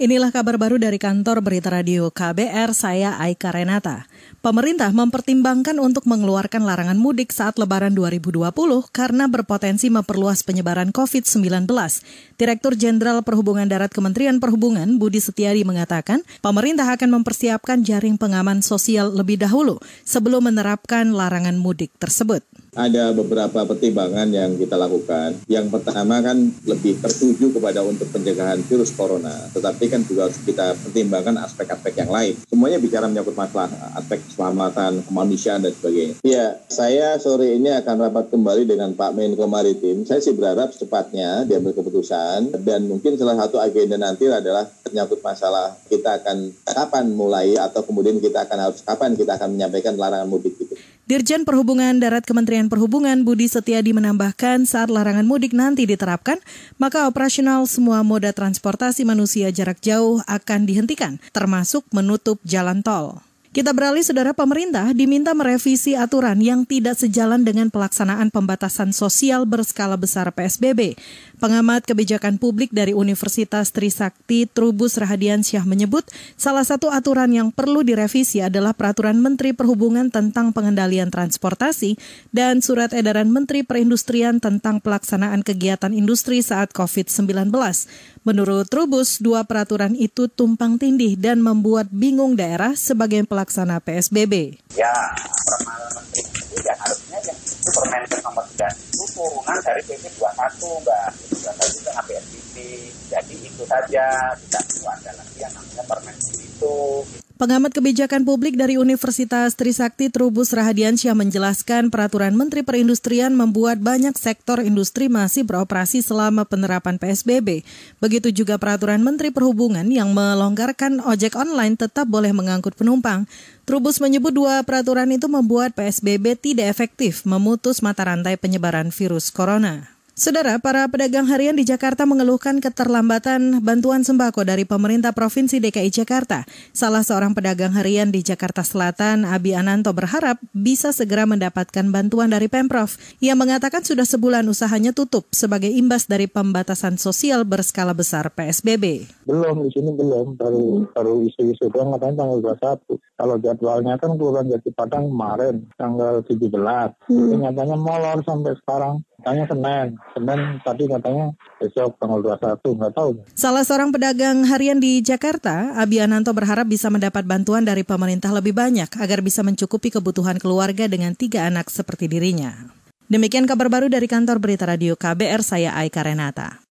Inilah kabar baru dari kantor Berita Radio KBR, saya Aika Renata. Pemerintah mempertimbangkan untuk mengeluarkan larangan mudik saat Lebaran 2020 karena berpotensi memperluas penyebaran COVID-19. Direktur Jenderal Perhubungan Darat Kementerian Perhubungan Budi Setiadi mengatakan, pemerintah akan mempersiapkan jaring pengaman sosial lebih dahulu sebelum menerapkan larangan mudik tersebut ada beberapa pertimbangan yang kita lakukan. Yang pertama kan lebih tertuju kepada untuk pencegahan virus corona, tetapi kan juga harus kita pertimbangkan aspek-aspek yang lain. Semuanya bicara menyangkut masalah aspek keselamatan, kemanusiaan dan sebagainya. Iya, saya sore ini akan rapat kembali dengan Pak Menko Maritim. Saya sih berharap secepatnya diambil keputusan dan mungkin salah satu agenda nanti adalah menyangkut masalah kita akan kapan mulai atau kemudian kita akan harus kapan kita akan menyampaikan larangan mudik itu. Dirjen Perhubungan Darat Kementerian Perhubungan Budi Setiadi menambahkan saat larangan mudik nanti diterapkan, maka operasional semua moda transportasi manusia jarak jauh akan dihentikan, termasuk menutup jalan tol. Kita beralih, saudara pemerintah diminta merevisi aturan yang tidak sejalan dengan pelaksanaan pembatasan sosial berskala besar PSBB. Pengamat kebijakan publik dari Universitas Trisakti Trubus Rahadiansyah menyebut salah satu aturan yang perlu direvisi adalah peraturan Menteri Perhubungan tentang pengendalian transportasi dan surat edaran Menteri Perindustrian tentang pelaksanaan kegiatan industri saat COVID-19. Menurut Trubus, dua peraturan itu tumpang tindih dan membuat bingung daerah sebagai pelaksana PSBB. Ya, permen ya harusnya yang itu permen nomor 3 itu turunan dari PP 21, Mbak. 21 itu dengan PSBB. Jadi itu saja, tidak perlu ada lagi yang namanya permen itu. Pengamat kebijakan publik dari Universitas Trisakti Trubus Rahadiansyah menjelaskan peraturan Menteri Perindustrian membuat banyak sektor industri masih beroperasi selama penerapan PSBB. Begitu juga peraturan Menteri Perhubungan yang melonggarkan ojek online tetap boleh mengangkut penumpang. Trubus menyebut dua peraturan itu membuat PSBB tidak efektif memutus mata rantai penyebaran virus corona. Saudara, para pedagang harian di Jakarta mengeluhkan keterlambatan bantuan sembako dari pemerintah Provinsi DKI Jakarta. Salah seorang pedagang harian di Jakarta Selatan, Abi Ananto berharap bisa segera mendapatkan bantuan dari Pemprov. Ia mengatakan sudah sebulan usahanya tutup sebagai imbas dari pembatasan sosial berskala besar PSBB. Belum, di sini belum. Baru, baru isu-isu doang katanya tanggal 21. Kalau jadwalnya kan keluar Jati Padang kemarin, tanggal 17. Hmm. Nyatanya molor sampai sekarang. Katanya Senin. Senin tadi katanya besok tanggal 21, nggak tahu. Salah seorang pedagang harian di Jakarta, Abi Ananto berharap bisa mendapat bantuan dari pemerintah lebih banyak agar bisa mencukupi kebutuhan keluarga dengan tiga anak seperti dirinya. Demikian kabar baru dari kantor Berita Radio KBR, saya Aika Renata.